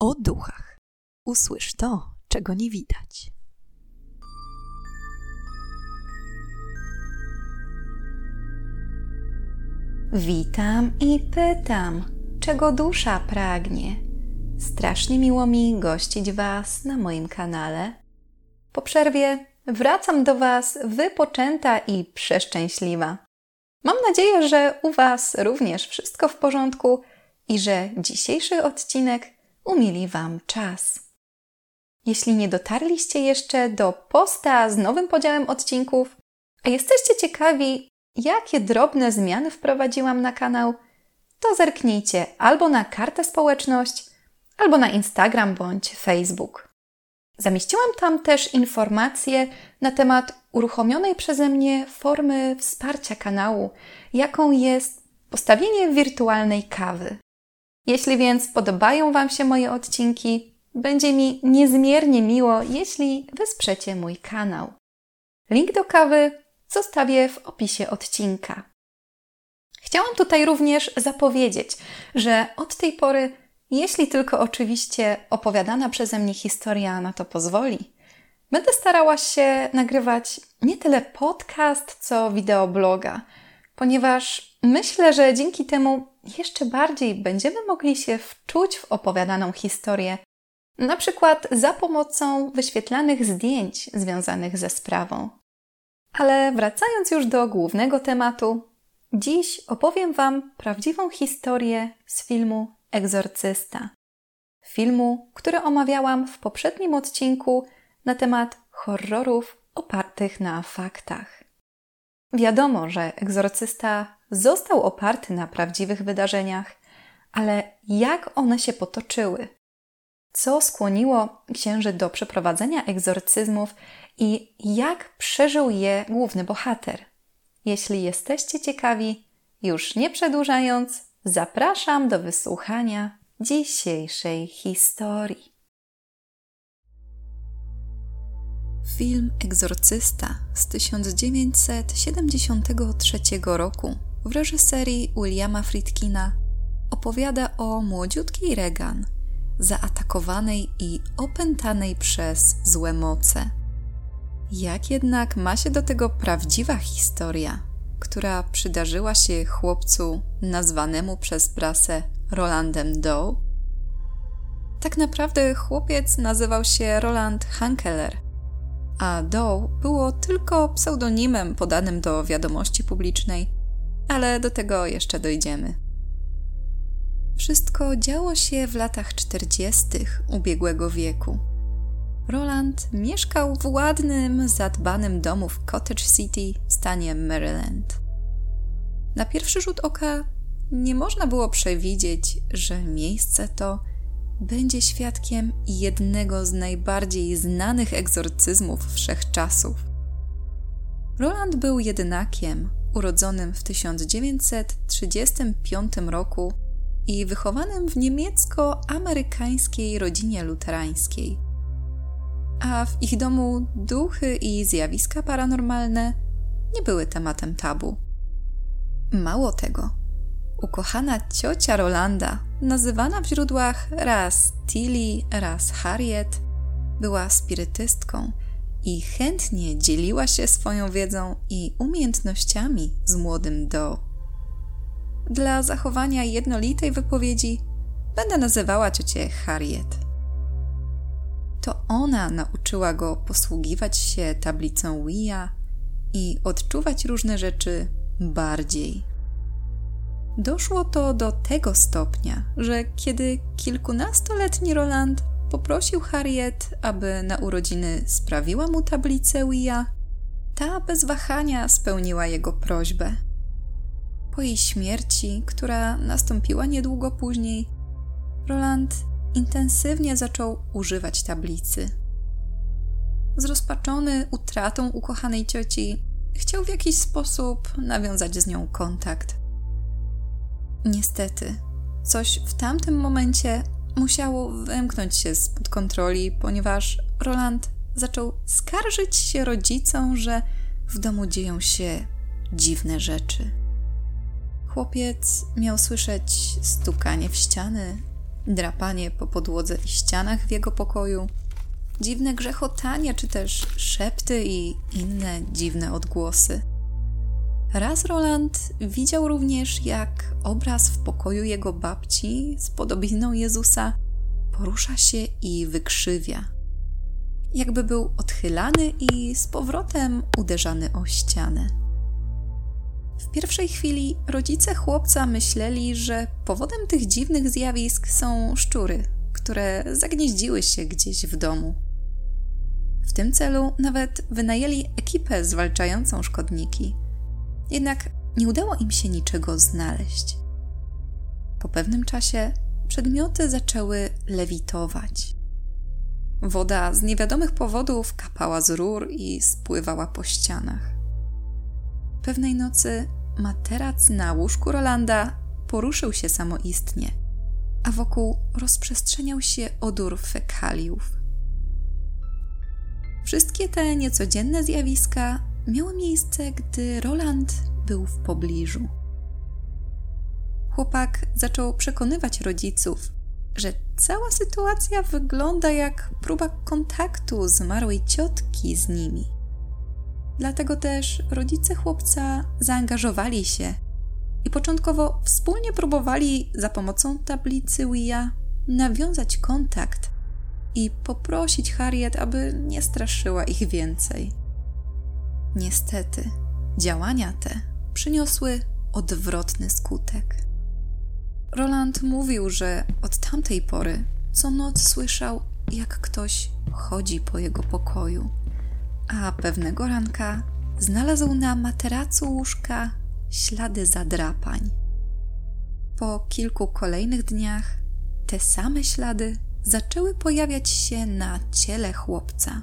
o duchach. Usłysz to, czego nie widać. Witam i pytam, czego dusza pragnie. Strasznie miło mi gościć Was na moim kanale. Po przerwie wracam do Was wypoczęta i przeszczęśliwa. Mam nadzieję, że u Was również wszystko w porządku i że dzisiejszy odcinek umili Wam czas. Jeśli nie dotarliście jeszcze do posta z nowym podziałem odcinków, a jesteście ciekawi, jakie drobne zmiany wprowadziłam na kanał, to zerknijcie albo na kartę społeczność, albo na Instagram bądź Facebook. Zamieściłam tam też informacje na temat uruchomionej przeze mnie formy wsparcia kanału, jaką jest postawienie wirtualnej kawy. Jeśli więc podobają Wam się moje odcinki, będzie mi niezmiernie miło, jeśli wesprzecie mój kanał. Link do kawy zostawię w opisie odcinka. Chciałam tutaj również zapowiedzieć, że od tej pory, jeśli tylko oczywiście opowiadana przeze mnie historia na to pozwoli, będę starała się nagrywać nie tyle podcast, co wideobloga, ponieważ myślę, że dzięki temu jeszcze bardziej będziemy mogli się wczuć w opowiadaną historię, na przykład za pomocą wyświetlanych zdjęć związanych ze sprawą. Ale wracając już do głównego tematu, dziś opowiem Wam prawdziwą historię z filmu Egzorcysta. Filmu, który omawiałam w poprzednim odcinku na temat horrorów opartych na faktach. Wiadomo, że egzorcysta został oparty na prawdziwych wydarzeniach, ale jak one się potoczyły? Co skłoniło księży do przeprowadzenia egzorcyzmów i jak przeżył je główny bohater? Jeśli jesteście ciekawi, już nie przedłużając, zapraszam do wysłuchania dzisiejszej historii. Film Egzorcysta z 1973 roku w reżyserii Williama Friedkina opowiada o młodziutkiej Regan, zaatakowanej i opętanej przez złe moce. Jak jednak ma się do tego prawdziwa historia, która przydarzyła się chłopcu nazwanemu przez prasę Rolandem Doe? Tak naprawdę chłopiec nazywał się Roland Hankeler – a Doe było tylko pseudonimem podanym do wiadomości publicznej, ale do tego jeszcze dojdziemy. Wszystko działo się w latach czterdziestych ubiegłego wieku. Roland mieszkał w ładnym, zadbanym domu w Cottage City w stanie Maryland. Na pierwszy rzut oka nie można było przewidzieć, że miejsce to będzie świadkiem jednego z najbardziej znanych egzorcyzmów wszechczasów. Roland był jednakiem, urodzonym w 1935 roku i wychowanym w niemiecko-amerykańskiej rodzinie luterańskiej. A w ich domu duchy i zjawiska paranormalne nie były tematem tabu. Mało tego, Ukochana ciocia Rolanda, nazywana w źródłach raz Tilly, raz Harriet, była spirytystką i chętnie dzieliła się swoją wiedzą i umiejętnościami z młodym Do. Dla zachowania jednolitej wypowiedzi będę nazywała ciocię Harriet. To ona nauczyła go posługiwać się tablicą Wia i odczuwać różne rzeczy bardziej Doszło to do tego stopnia, że kiedy kilkunastoletni Roland poprosił Harriet, aby na urodziny sprawiła mu tablicę Wia, ta bez wahania spełniła jego prośbę. Po jej śmierci, która nastąpiła niedługo później, Roland intensywnie zaczął używać tablicy. Zrozpaczony utratą ukochanej cioci, chciał w jakiś sposób nawiązać z nią kontakt. Niestety, coś w tamtym momencie musiało wymknąć się spod kontroli, ponieważ Roland zaczął skarżyć się rodzicom, że w domu dzieją się dziwne rzeczy. Chłopiec miał słyszeć stukanie w ściany, drapanie po podłodze i ścianach w jego pokoju, dziwne grzechotanie czy też szepty i inne dziwne odgłosy. Raz Roland widział również, jak obraz w pokoju jego babci z podobizną Jezusa porusza się i wykrzywia. Jakby był odchylany i z powrotem uderzany o ścianę. W pierwszej chwili rodzice chłopca myśleli, że powodem tych dziwnych zjawisk są szczury, które zagnieździły się gdzieś w domu. W tym celu nawet wynajęli ekipę zwalczającą szkodniki. Jednak nie udało im się niczego znaleźć. Po pewnym czasie przedmioty zaczęły lewitować. Woda z niewiadomych powodów kapała z rur i spływała po ścianach. Pewnej nocy materac na łóżku Rolanda poruszył się samoistnie, a wokół rozprzestrzeniał się odór fekaliów. Wszystkie te niecodzienne zjawiska miały miejsce, gdy Roland był w pobliżu. Chłopak zaczął przekonywać rodziców, że cała sytuacja wygląda jak próba kontaktu zmarłej ciotki z nimi. Dlatego też rodzice chłopca zaangażowali się i początkowo wspólnie próbowali za pomocą tablicy Wia nawiązać kontakt i poprosić Harriet, aby nie straszyła ich więcej. Niestety, działania te przyniosły odwrotny skutek. Roland mówił, że od tamtej pory co noc słyszał, jak ktoś chodzi po jego pokoju, a pewnego ranka znalazł na materacu łóżka ślady zadrapań. Po kilku kolejnych dniach te same ślady zaczęły pojawiać się na ciele chłopca.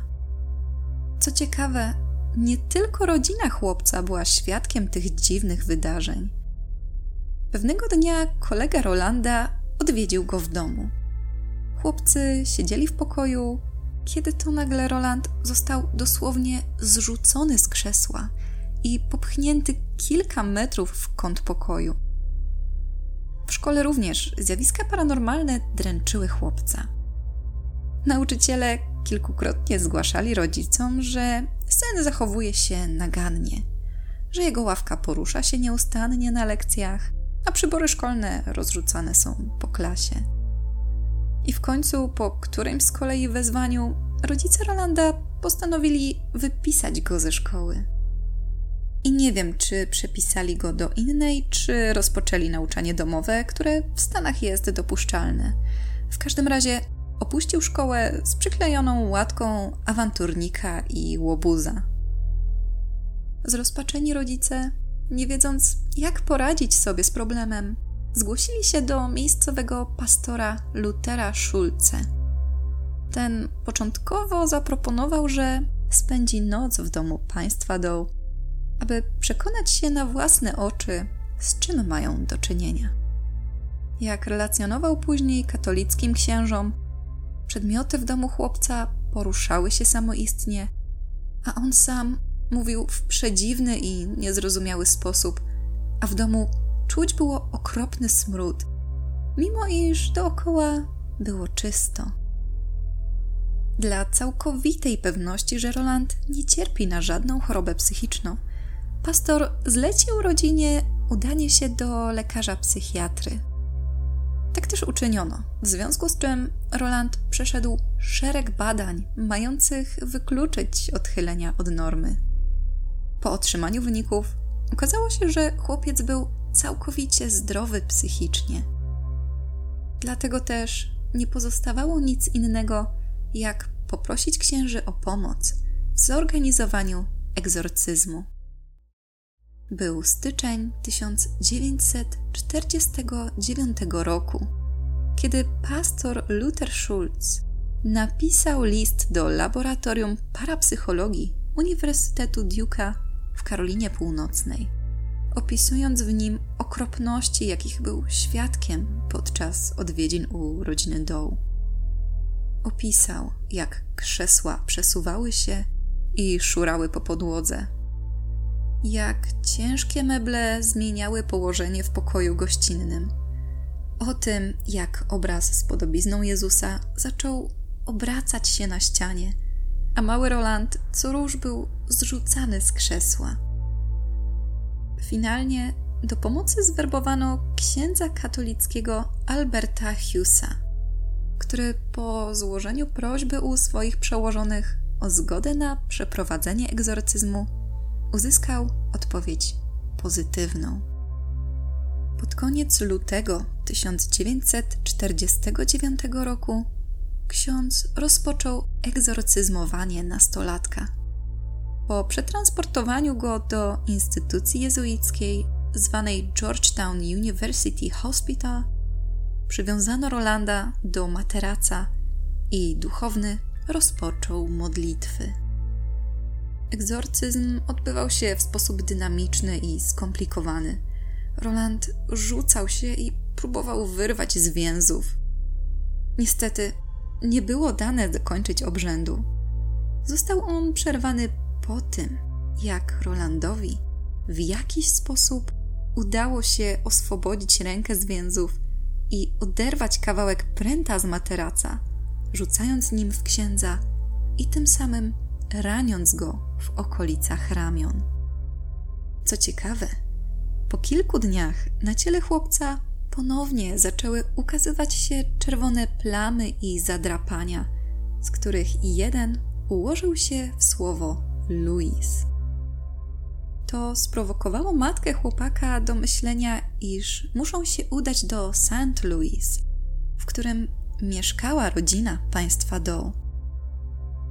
Co ciekawe, nie tylko rodzina chłopca była świadkiem tych dziwnych wydarzeń. Pewnego dnia kolega Rolanda odwiedził go w domu. Chłopcy siedzieli w pokoju, kiedy to nagle Roland został dosłownie zrzucony z krzesła i popchnięty kilka metrów w kąt pokoju. W szkole również zjawiska paranormalne dręczyły chłopca. Nauczyciele kilkukrotnie zgłaszali rodzicom, że syn zachowuje się nagannie, że jego ławka porusza się nieustannie na lekcjach, a przybory szkolne rozrzucane są po klasie. I w końcu, po którymś z kolei wezwaniu, rodzice Rolanda postanowili wypisać go ze szkoły. I nie wiem, czy przepisali go do innej, czy rozpoczęli nauczanie domowe, które w Stanach jest dopuszczalne. W każdym razie opuścił szkołę z przyklejoną łatką awanturnika i łobuza. Zrozpaczeni rodzice, nie wiedząc jak poradzić sobie z problemem, zgłosili się do miejscowego pastora Lutera Schulze. Ten początkowo zaproponował, że spędzi noc w domu państwa Doe, aby przekonać się na własne oczy, z czym mają do czynienia. Jak relacjonował później katolickim księżom, Przedmioty w domu chłopca poruszały się samoistnie, a on sam mówił w przedziwny i niezrozumiały sposób, a w domu czuć było okropny smród, mimo iż dookoła było czysto. Dla całkowitej pewności, że Roland nie cierpi na żadną chorobę psychiczną, pastor zlecił rodzinie udanie się do lekarza psychiatry. Tak też uczyniono, w związku z czym Roland przeszedł szereg badań mających wykluczyć odchylenia od normy. Po otrzymaniu wyników okazało się, że chłopiec był całkowicie zdrowy psychicznie. Dlatego też nie pozostawało nic innego, jak poprosić księży o pomoc w zorganizowaniu egzorcyzmu. Był styczeń 1949 roku, kiedy pastor Luther Schulz napisał list do Laboratorium Parapsychologii Uniwersytetu Duke'a w Karolinie Północnej, opisując w nim okropności, jakich był świadkiem podczas odwiedzin u rodziny Doe. Opisał, jak krzesła przesuwały się i szurały po podłodze jak ciężkie meble zmieniały położenie w pokoju gościnnym, o tym, jak obraz z podobizną Jezusa zaczął obracać się na ścianie, a mały Roland co róż był zrzucany z krzesła. Finalnie do pomocy zwerbowano księdza katolickiego Alberta Hughesa, który po złożeniu prośby u swoich przełożonych o zgodę na przeprowadzenie egzorcyzmu uzyskał odpowiedź pozytywną. Pod koniec lutego 1949 roku ksiądz rozpoczął egzorcyzmowanie nastolatka. Po przetransportowaniu go do instytucji jezuickiej zwanej Georgetown University Hospital, przywiązano Rolanda do materaca i duchowny rozpoczął modlitwy. Egzorcyzm odbywał się w sposób dynamiczny i skomplikowany. Roland rzucał się i próbował wyrwać z więzów. Niestety, nie było dane dokończyć obrzędu. Został on przerwany po tym, jak Rolandowi w jakiś sposób udało się oswobodzić rękę z więzów i oderwać kawałek pręta z materaca, rzucając nim w księdza i tym samym raniąc go w okolicach ramion. Co ciekawe, po kilku dniach na ciele chłopca ponownie zaczęły ukazywać się czerwone plamy i zadrapania, z których jeden ułożył się w słowo Louis. To sprowokowało matkę chłopaka do myślenia, iż muszą się udać do St. Louis, w którym mieszkała rodzina państwa Doe.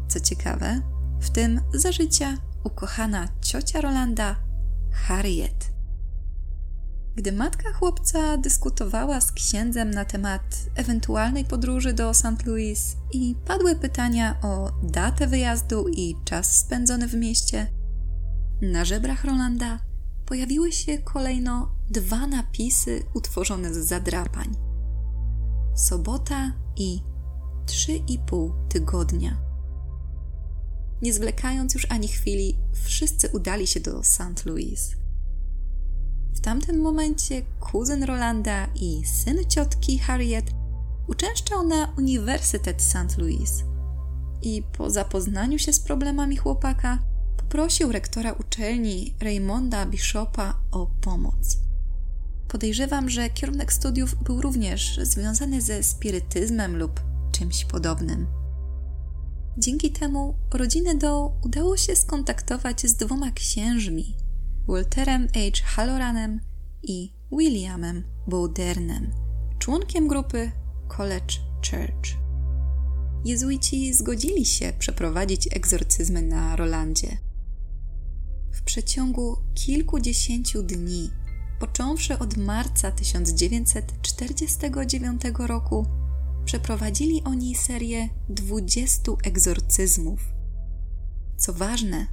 Co ciekawe, w tym za życia ukochana ciocia Rolanda, Harriet. Gdy matka chłopca dyskutowała z księdzem na temat ewentualnej podróży do St. Louis i padły pytania o datę wyjazdu i czas spędzony w mieście, na żebrach Rolanda pojawiły się kolejno dwa napisy utworzone z zadrapań. Sobota i trzy i pół tygodnia. Nie zwlekając już ani chwili, wszyscy udali się do St. Louis. W tamtym momencie kuzyn Rolanda i syn ciotki Harriet uczęszczał na Uniwersytet St. Louis i po zapoznaniu się z problemami chłopaka poprosił rektora uczelni Raymonda Bishopa o pomoc. Podejrzewam, że kierunek studiów był również związany ze spirytyzmem lub czymś podobnym. Dzięki temu rodzinę Doe udało się skontaktować z dwoma księżmi, Walterem H. Halloranem i Williamem Bowdernem, członkiem grupy College Church. Jezuici zgodzili się przeprowadzić egzorcyzmy na Rolandzie. W przeciągu kilkudziesięciu dni, począwszy od marca 1949 roku, przeprowadzili oni serię 20 egzorcyzmów. Co ważne,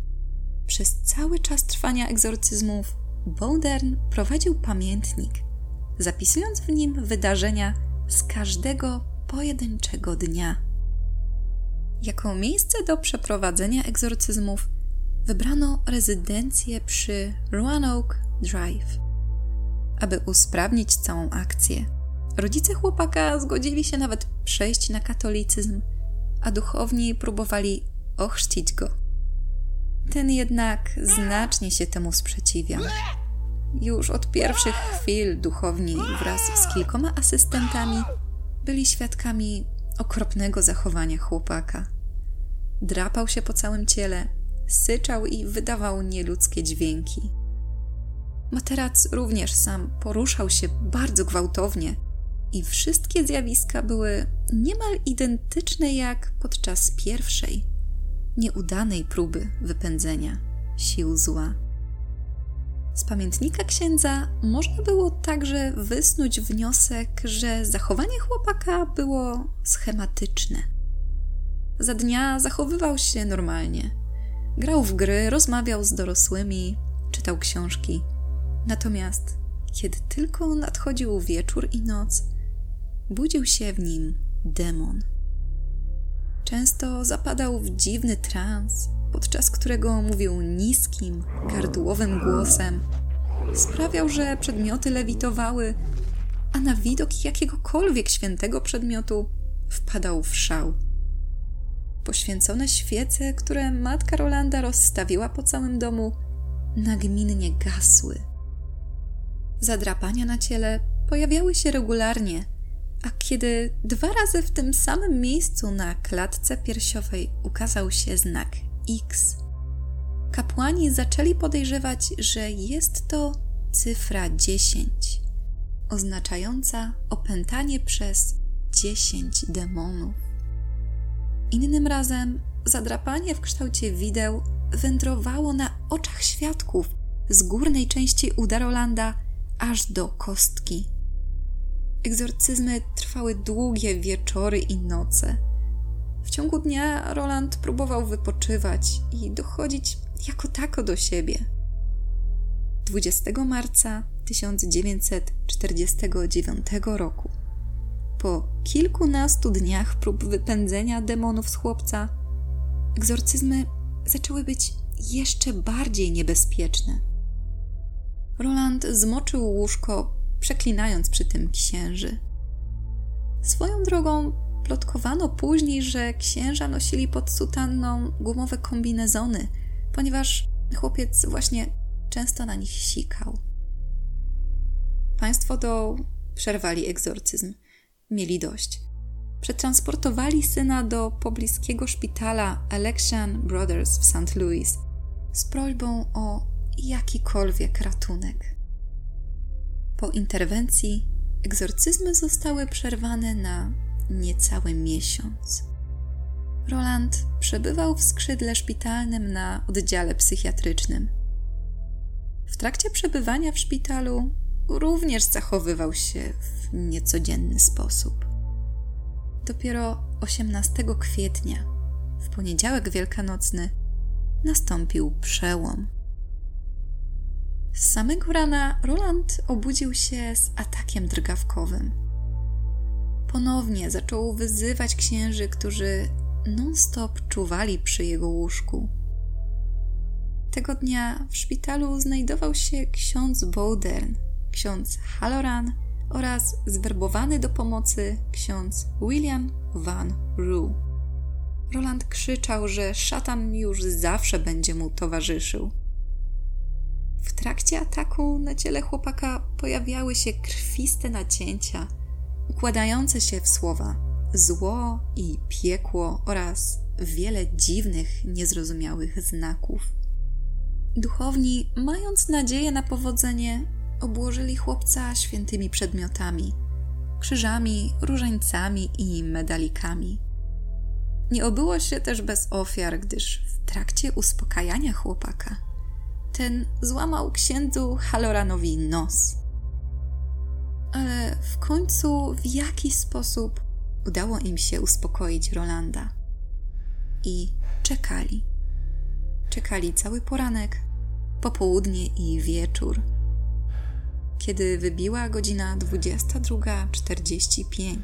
przez cały czas trwania egzorcyzmów Bowdern prowadził pamiętnik, zapisując w nim wydarzenia z każdego pojedynczego dnia. Jako miejsce do przeprowadzenia egzorcyzmów wybrano rezydencję przy Roanoke Drive. Aby usprawnić całą akcję, rodzice chłopaka zgodzili się nawet przejść na katolicyzm, a duchowni próbowali ochrzcić go. Ten jednak znacznie się temu sprzeciwiał. Już od pierwszych chwil duchowni wraz z kilkoma asystentami byli świadkami okropnego zachowania chłopaka. Drapał się po całym ciele, syczał i wydawał nieludzkie dźwięki. Materac również sam poruszał się bardzo gwałtownie i wszystkie zjawiska były niemal identyczne jak podczas pierwszej, nieudanej próby wypędzenia sił zła. Z pamiętnika księdza można było także wysnuć wniosek, że zachowanie chłopaka było schematyczne. Za dnia zachowywał się normalnie. Grał w gry, rozmawiał z dorosłymi, czytał książki. Natomiast kiedy tylko nadchodził wieczór i noc, budził się w nim demon. Często zapadał w dziwny trans, podczas którego mówił niskim, gardłowym głosem. Sprawiał, że przedmioty lewitowały, a na widok jakiegokolwiek świętego przedmiotu wpadał w szał. Poświęcone świece, które matka Rolanda rozstawiła po całym domu, nagminnie gasły. Zadrapania na ciele pojawiały się regularnie, a kiedy dwa razy w tym samym miejscu na klatce piersiowej ukazał się znak X, kapłani zaczęli podejrzewać, że jest to cyfra 10, oznaczająca opętanie przez 10 demonów. Innym razem zadrapanie w kształcie wideł wędrowało na oczach świadków z górnej części uda Rolanda aż do kostki. Egzorcyzmy trwały długie wieczory i noce. W ciągu dnia Roland próbował wypoczywać i dochodzić jako tako do siebie. 20 marca 1949 roku, po kilkunastu dniach prób wypędzenia demonów z chłopca, egzorcyzmy zaczęły być jeszcze bardziej niebezpieczne. Roland zmoczył łóżko, przeklinając przy tym księży. Swoją drogą plotkowano później, że księża nosili pod sutanną gumowe kombinezony, ponieważ chłopiec właśnie często na nich sikał. Państwo do przerwali egzorcyzm. Mieli dość. Przetransportowali syna do pobliskiego szpitala Election Brothers w St. Louis z prośbą o jakikolwiek ratunek. Po interwencji egzorcyzmy zostały przerwane na niecały miesiąc. Roland przebywał w skrzydle szpitalnym na oddziale psychiatrycznym. W trakcie przebywania w szpitalu również zachowywał się w niecodzienny sposób. Dopiero 18 kwietnia, w poniedziałek wielkanocny, nastąpił przełom. Z samego rana Roland obudził się z atakiem drgawkowym. Ponownie zaczął wyzywać księży, którzy non-stop czuwali przy jego łóżku. Tego dnia w szpitalu znajdował się ksiądz Bowdern, ksiądz Halloran oraz zwerbowany do pomocy ksiądz William Van Roo. Roland krzyczał, że szatan już zawsze będzie mu towarzyszył. W trakcie ataku na ciele chłopaka pojawiały się krwiste nacięcia, układające się w słowa zło i piekło oraz wiele dziwnych, niezrozumiałych znaków. Duchowni, mając nadzieję na powodzenie, obłożyli chłopca świętymi przedmiotami krzyżami, różańcami i medalikami. Nie obyło się też bez ofiar, gdyż w trakcie uspokajania chłopaka ten złamał księdzu Haloranowi nos. Ale w końcu w jakiś sposób udało im się uspokoić Rolanda. I czekali. Czekali cały poranek, popołudnie i wieczór. Kiedy wybiła godzina 22.45,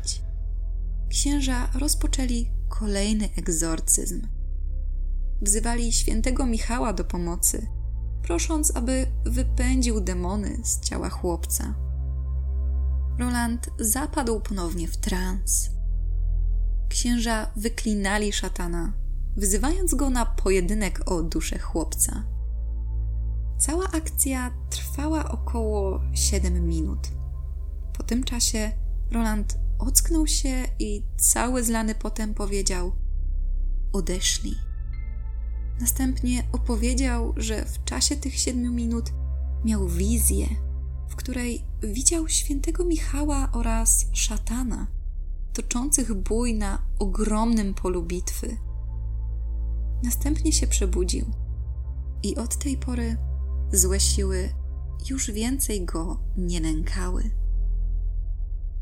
księża rozpoczęli kolejny egzorcyzm. Wzywali świętego Michała do pomocy, prosząc, aby wypędził demony z ciała chłopca. Roland zapadł ponownie w trans. Księża wyklinali szatana, wzywając go na pojedynek o duszę chłopca. Cała akcja trwała około 7 minut. Po tym czasie Roland ocknął się i cały zlany potem powiedział: Odeszli. Następnie opowiedział, że w czasie tych siedmiu minut miał wizję, w której widział świętego Michała oraz szatana, toczących bój na ogromnym polu bitwy. Następnie się przebudził i od tej pory złe siły już więcej go nie nękały.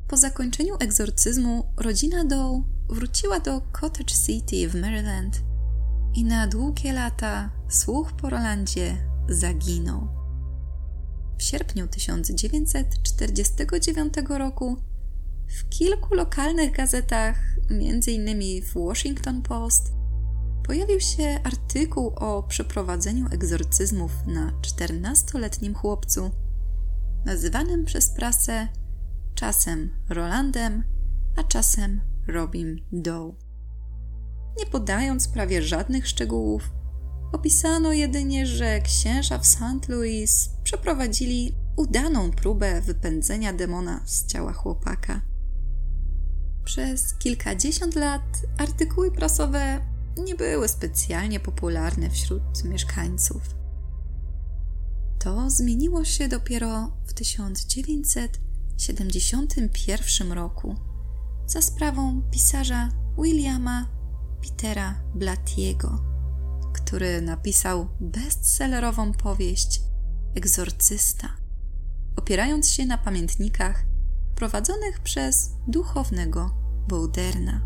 Po zakończeniu egzorcyzmu rodzina Doe wróciła do Cottage City w Maryland i na długie lata słuch po Rolandzie zaginął. W sierpniu 1949 roku w kilku lokalnych gazetach, m.in. w Washington Post, pojawił się artykuł o przeprowadzeniu egzorcyzmów na 14-letnim chłopcu, nazywanym przez prasę czasem Rolandem, a czasem Robin Doe. Nie podając prawie żadnych szczegółów, opisano jedynie, że księża w St. Louis przeprowadzili udaną próbę wypędzenia demona z ciała chłopaka. Przez kilkadziesiąt lat artykuły prasowe nie były specjalnie popularne wśród mieszkańców. To zmieniło się dopiero w 1971 roku za sprawą pisarza Williama Petera Blatiego, który napisał bestsellerową powieść Egzorcysta, opierając się na pamiętnikach prowadzonych przez duchownego Bouderna.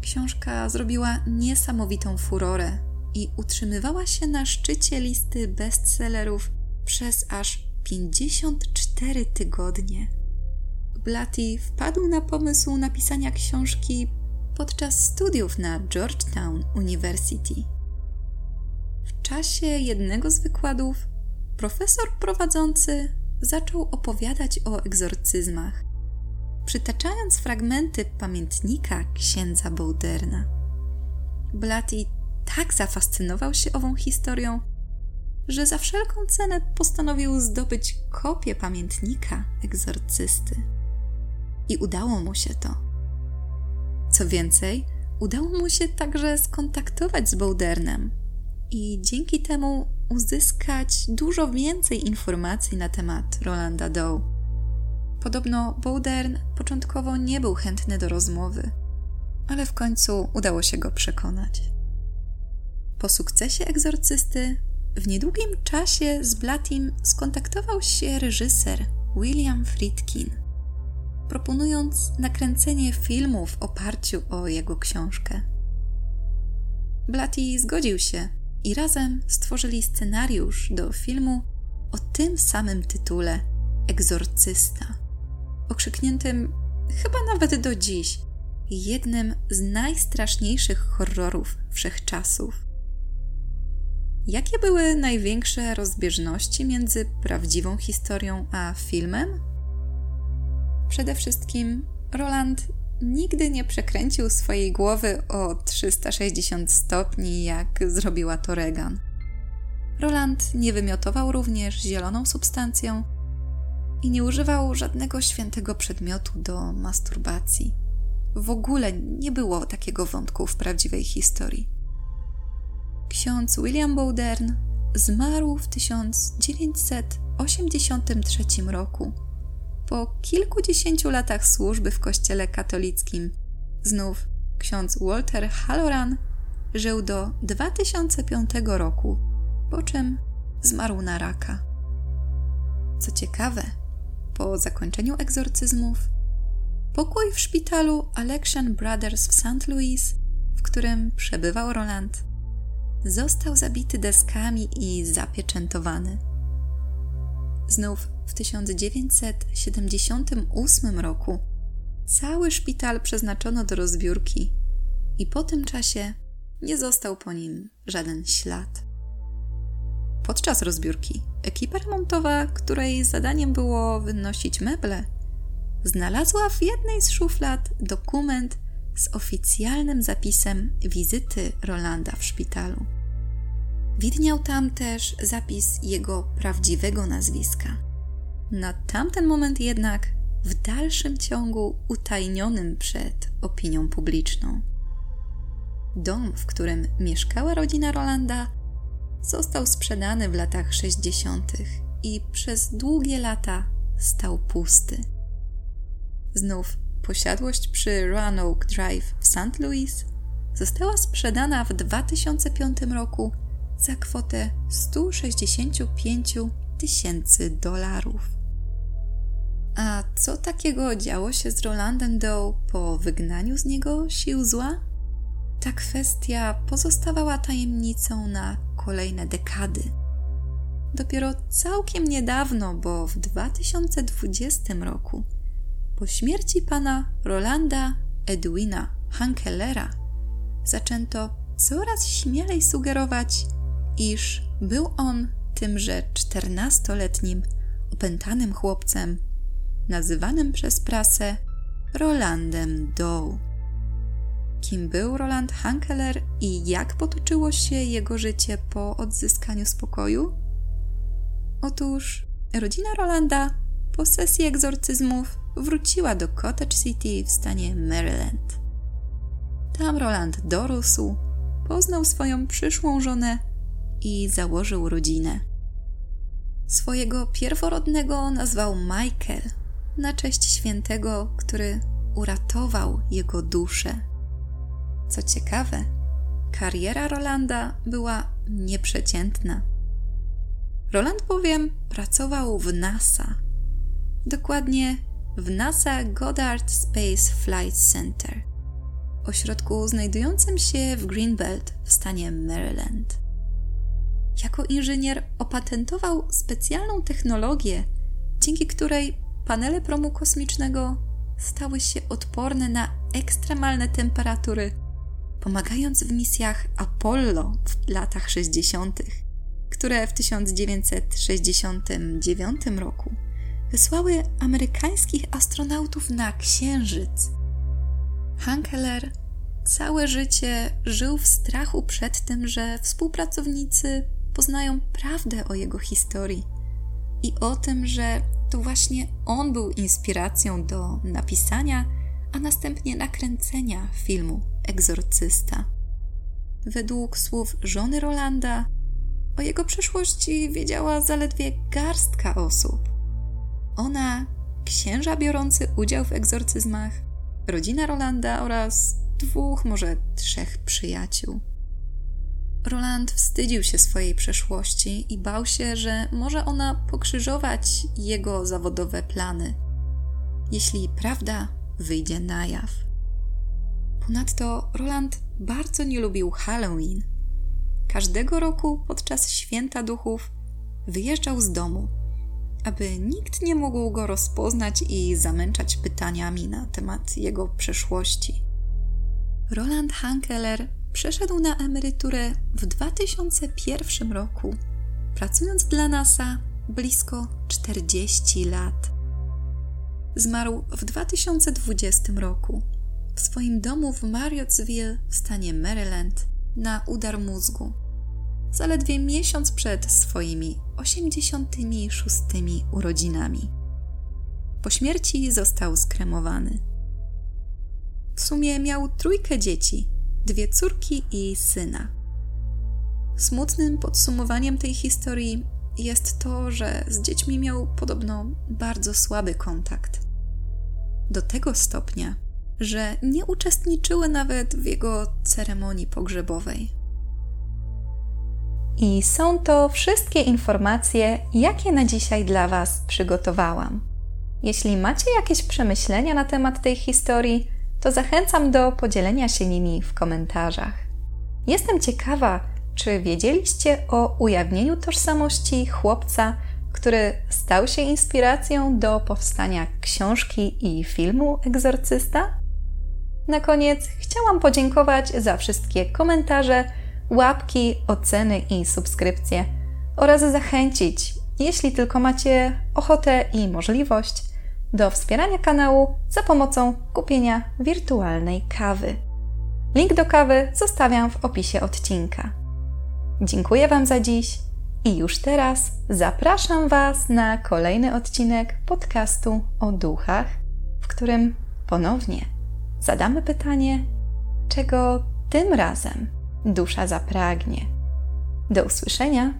Książka zrobiła niesamowitą furorę i utrzymywała się na szczycie listy bestsellerów przez aż 54 tygodnie. Blatty wpadł na pomysł napisania książki podczas studiów na Georgetown University. W czasie jednego z wykładów profesor prowadzący zaczął opowiadać o egzorcyzmach, przytaczając fragmenty pamiętnika księdza Bouderna. Blatty tak zafascynował się ową historią, że za wszelką cenę postanowił zdobyć kopię pamiętnika egzorcysty. I udało mu się to. Co więcej, udało mu się także skontaktować z Boudernem i dzięki temu uzyskać dużo więcej informacji na temat Rolanda Doe. Podobno Bowdern początkowo nie był chętny do rozmowy, ale w końcu udało się go przekonać. Po sukcesie egzorcysty w niedługim czasie z Blatim skontaktował się reżyser William Friedkin, proponując nakręcenie filmu w oparciu o jego książkę. Blatty zgodził się i razem stworzyli scenariusz do filmu o tym samym tytule Egzorcysta, okrzykniętym chyba nawet do dziś jednym z najstraszniejszych horrorów wszechczasów. Jakie były największe rozbieżności między prawdziwą historią a filmem? Przede wszystkim Roland nigdy nie przekręcił swojej głowy o 360 stopni, jak zrobiła to Regan. Roland nie wymiotował również zieloną substancją i nie używał żadnego świętego przedmiotu do masturbacji. W ogóle nie było takiego wątku w prawdziwej historii. Ksiądz William Bowdern zmarł w 1983 roku po kilkudziesięciu latach służby w kościele katolickim, znów ksiądz Walter Halloran żył do 2005 roku, po czym zmarł na raka. Co ciekawe, po zakończeniu egzorcyzmów, pokój w szpitalu Alexian Brothers w St. Louis, w którym przebywał Roland, został zabity deskami i zapieczętowany. Znów w 1978 roku cały szpital przeznaczono do rozbiórki i po tym czasie nie został po nim żaden ślad. Podczas rozbiórki ekipa remontowa, której zadaniem było wynosić meble, znalazła w jednej z szuflad dokument z oficjalnym zapisem wizyty Rolanda w szpitalu. Widniał tam też zapis jego prawdziwego nazwiska. Na tamten moment jednak w dalszym ciągu utajnionym przed opinią publiczną. Dom, w którym mieszkała rodzina Rolanda, został sprzedany w latach 60. i przez długie lata stał pusty. Znów posiadłość przy Roanoke Drive w St. Louis została sprzedana w 2005 roku za kwotę 165 tysięcy dolarów. A co takiego działo się z Rolandem Doe po wygnaniu z niego sił zła? Ta kwestia pozostawała tajemnicą na kolejne dekady. Dopiero całkiem niedawno, bo w 2020 roku, po śmierci pana Rolanda Edwina Hankellera, zaczęto coraz śmielej sugerować, iż był on tymże czternastoletnim, opętanym chłopcem nazywanym przez prasę Rolandem Doe. Kim był Roland Hankeler i jak potoczyło się jego życie po odzyskaniu spokoju? Otóż rodzina Rolanda po sesji egzorcyzmów wróciła do Cottage City w stanie Maryland. Tam Roland dorósł, poznał swoją przyszłą żonę i założył rodzinę. Swojego pierworodnego nazwał Michael na cześć świętego, który uratował jego duszę. Co ciekawe, kariera Rolanda była nieprzeciętna. Roland bowiem pracował w NASA, dokładnie w NASA Goddard Space Flight Center, ośrodku znajdującym się w Greenbelt w stanie Maryland. Jako inżynier opatentował specjalną technologię, dzięki której panele promu kosmicznego stały się odporne na ekstremalne temperatury, pomagając w misjach Apollo w latach 60., które w 1969 roku wysłały amerykańskich astronautów na Księżyc. Hankeler całe życie żył w strachu przed tym, że współpracownicy poznają prawdę o jego historii i o tym, że to właśnie on był inspiracją do napisania, a następnie nakręcenia filmu Egzorcysta. Według słów żony Rolanda, o jego przeszłości wiedziała zaledwie garstka osób. Ona, księża biorący udział w egzorcyzmach, rodzina Rolanda oraz dwóch, może trzech przyjaciół. Roland wstydził się swojej przeszłości i bał się, że może ona pokrzyżować jego zawodowe plany, jeśli prawda wyjdzie na jaw. Ponadto Roland bardzo nie lubił Halloween. Każdego roku podczas święta duchów wyjeżdżał z domu, aby nikt nie mógł go rozpoznać i zamęczać pytaniami na temat jego przeszłości. Roland Hankeler przeszedł na emeryturę w 2001 roku, pracując dla NASA blisko 40 lat. Zmarł w 2020 roku w swoim domu w Marriottsville w stanie Maryland na udar mózgu, zaledwie miesiąc przed swoimi 86 urodzinami. Po śmierci został skremowany. W sumie miał trójkę dzieci, dwie córki i syna. Smutnym podsumowaniem tej historii jest to, że z dziećmi miał podobno bardzo słaby kontakt. Do tego stopnia, że nie uczestniczyły nawet w jego ceremonii pogrzebowej. I są to wszystkie informacje, jakie na dzisiaj dla Was przygotowałam. Jeśli macie jakieś przemyślenia na temat tej historii, to zachęcam do podzielenia się nimi w komentarzach. Jestem ciekawa, czy wiedzieliście o ujawnieniu tożsamości chłopca, który stał się inspiracją do powstania książki i filmu Egzorcysta? Na koniec chciałam podziękować za wszystkie komentarze, łapki, oceny i subskrypcje oraz zachęcić, jeśli tylko macie ochotę i możliwość, do wspierania kanału za pomocą kupienia wirtualnej kawy. Link do kawy zostawiam w opisie odcinka. Dziękuję Wam za dziś i już teraz zapraszam Was na kolejny odcinek podcastu o duchach, w którym ponownie zadamy pytanie, czego tym razem dusza zapragnie. Do usłyszenia